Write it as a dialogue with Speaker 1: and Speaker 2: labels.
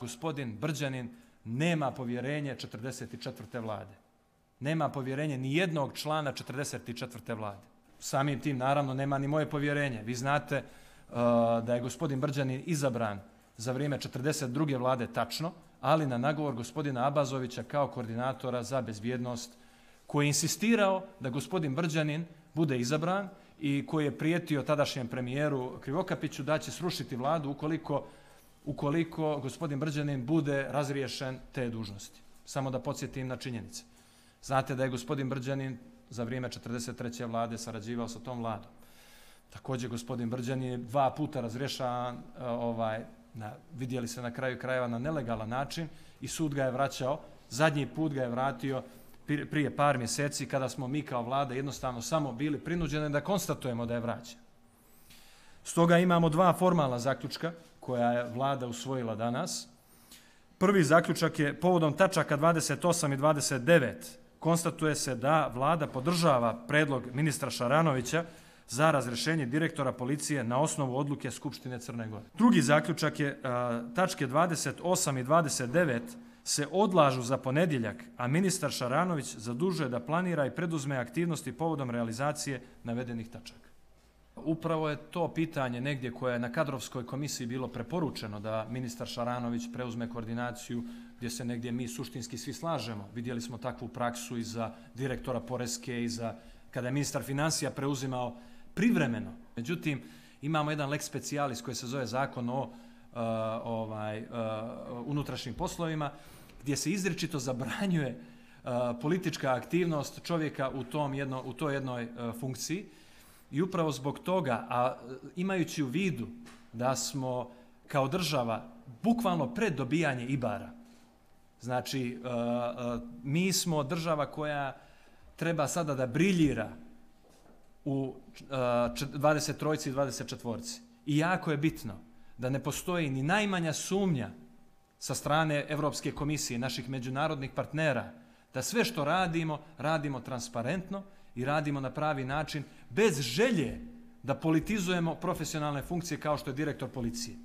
Speaker 1: gospodin Brđanin nema povjerenje 44. vlade. Nema povjerenje ni jednog člana 44. vlade. Samim tim, naravno, nema ni moje povjerenje. Vi znate uh, da je gospodin Brđanin izabran za vrijeme 42. vlade tačno, ali na nagovor gospodina Abazovića kao koordinatora za bezvjednost, koji je insistirao da gospodin Brđanin bude izabran i koji je prijetio tadašnjem premijeru Krivokapiću da će srušiti vladu ukoliko, ukoliko gospodin Brđanin bude razriješen te dužnosti. Samo da podsjetim na činjenice. Znate da je gospodin Brđanin za vrijeme 43. vlade sarađivao sa tom vladom. Također gospodin Brđanin je dva puta razriješan e, ovaj, na, vidjeli se na kraju krajeva na nelegalan način i sud ga je vraćao. Zadnji put ga je vratio prije par mjeseci kada smo mi kao vlada jednostavno samo bili prinuđeni da konstatujemo da je vraćan. Stoga imamo dva formalna zaključka koja je vlada usvojila danas. Prvi zaključak je povodom tačaka 28 i 29 konstatuje se da vlada podržava predlog ministra Šaranovića za razrešenje direktora policije na osnovu odluke Skupštine Crne Gore. Drugi zaključak je a, tačke 28 i 29 se odlažu za ponedjeljak, a ministar Šaranović zadužuje da planira i preduzme aktivnosti povodom realizacije navedenih tačaka. Upravo je to pitanje negdje koje je na kadrovskoj komisiji bilo preporučeno da ministar Šaranović preuzme koordinaciju gdje se negdje mi suštinski svi slažemo. Vidjeli smo takvu praksu i za direktora Poreske i za kada je ministar financija preuzimao privremeno. Međutim, imamo jedan lex specialis koji se zove zakon o uh, ovaj, uh, unutrašnjim poslovima, gdje se izričito zabranjuje uh, politička aktivnost čovjeka u, tom jedno, u toj jednoj uh, funkciji. I upravo zbog toga, a imajući u vidu da smo kao država bukvalno pred dobijanje Ibara, znači e, e, mi smo država koja treba sada da briljira u e, 23. i 24. I jako je bitno da ne postoji ni najmanja sumnja sa strane Evropske komisije, naših međunarodnih partnera, da sve što radimo, radimo transparentno i radimo na pravi način, bez želje da politizujemo profesionalne funkcije kao što je direktor policije.